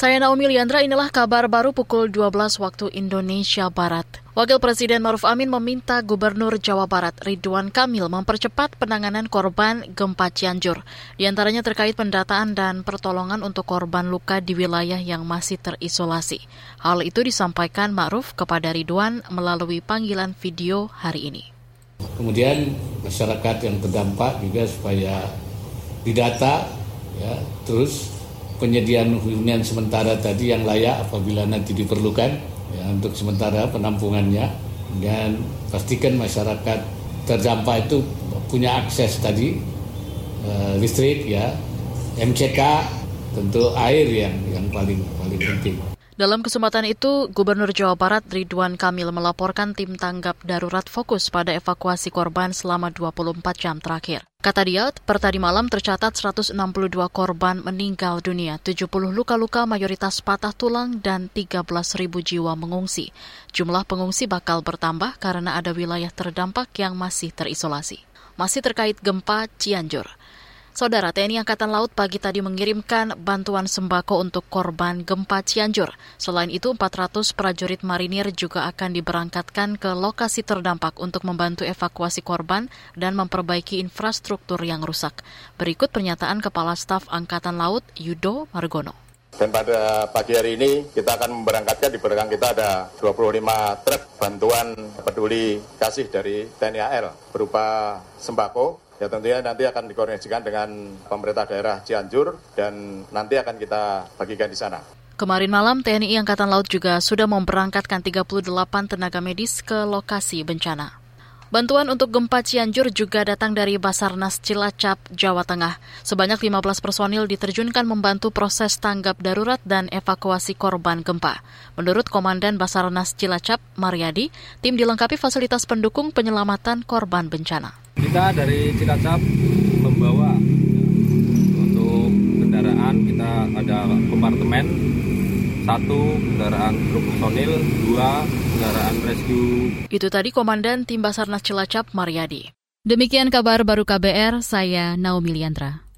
Saya Naomi Liandra, inilah kabar baru pukul 12 waktu Indonesia Barat. Wakil Presiden Maruf Amin meminta Gubernur Jawa Barat Ridwan Kamil mempercepat penanganan korban gempa Cianjur, di antaranya terkait pendataan dan pertolongan untuk korban luka di wilayah yang masih terisolasi. Hal itu disampaikan Maruf kepada Ridwan melalui panggilan video hari ini. Kemudian masyarakat yang terdampak juga supaya didata, ya, terus penyediaan hunian sementara tadi yang layak apabila nanti diperlukan ya, untuk sementara penampungannya dan pastikan masyarakat terdampak itu punya akses tadi uh, listrik ya MCK tentu air yang yang paling paling penting. Dalam kesempatan itu, Gubernur Jawa Barat Ridwan Kamil melaporkan tim tanggap darurat fokus pada evakuasi korban selama 24 jam terakhir. Kata dia, per tadi malam tercatat 162 korban meninggal dunia, 70 luka-luka mayoritas patah tulang, dan 13 ribu jiwa mengungsi. Jumlah pengungsi bakal bertambah karena ada wilayah terdampak yang masih terisolasi. Masih terkait gempa Cianjur. Saudara TNI Angkatan Laut pagi tadi mengirimkan bantuan sembako untuk korban gempa Cianjur. Selain itu, 400 prajurit marinir juga akan diberangkatkan ke lokasi terdampak untuk membantu evakuasi korban dan memperbaiki infrastruktur yang rusak. Berikut pernyataan Kepala Staf Angkatan Laut Yudo Margono. Dan pada pagi hari ini kita akan memberangkatkan di belakang kita ada 25 truk bantuan peduli kasih dari TNI AL berupa sembako, ya tentunya nanti akan dikoordinasikan dengan pemerintah daerah Cianjur dan nanti akan kita bagikan di sana. Kemarin malam TNI Angkatan Laut juga sudah memberangkatkan 38 tenaga medis ke lokasi bencana. Bantuan untuk gempa Cianjur juga datang dari Basarnas Cilacap, Jawa Tengah. Sebanyak 15 personil diterjunkan membantu proses tanggap darurat dan evakuasi korban gempa. Menurut Komandan Basarnas Cilacap, Mariadi, tim dilengkapi fasilitas pendukung penyelamatan korban bencana. Kita dari Cilacap membawa untuk kendaraan, kita ada kompartemen, satu kendaraan truk personil, dua kendaraan rescue. Itu tadi Komandan Tim Basarnas Cilacap Mariadi. Demikian kabar baru KBR, saya Naomi Liandra.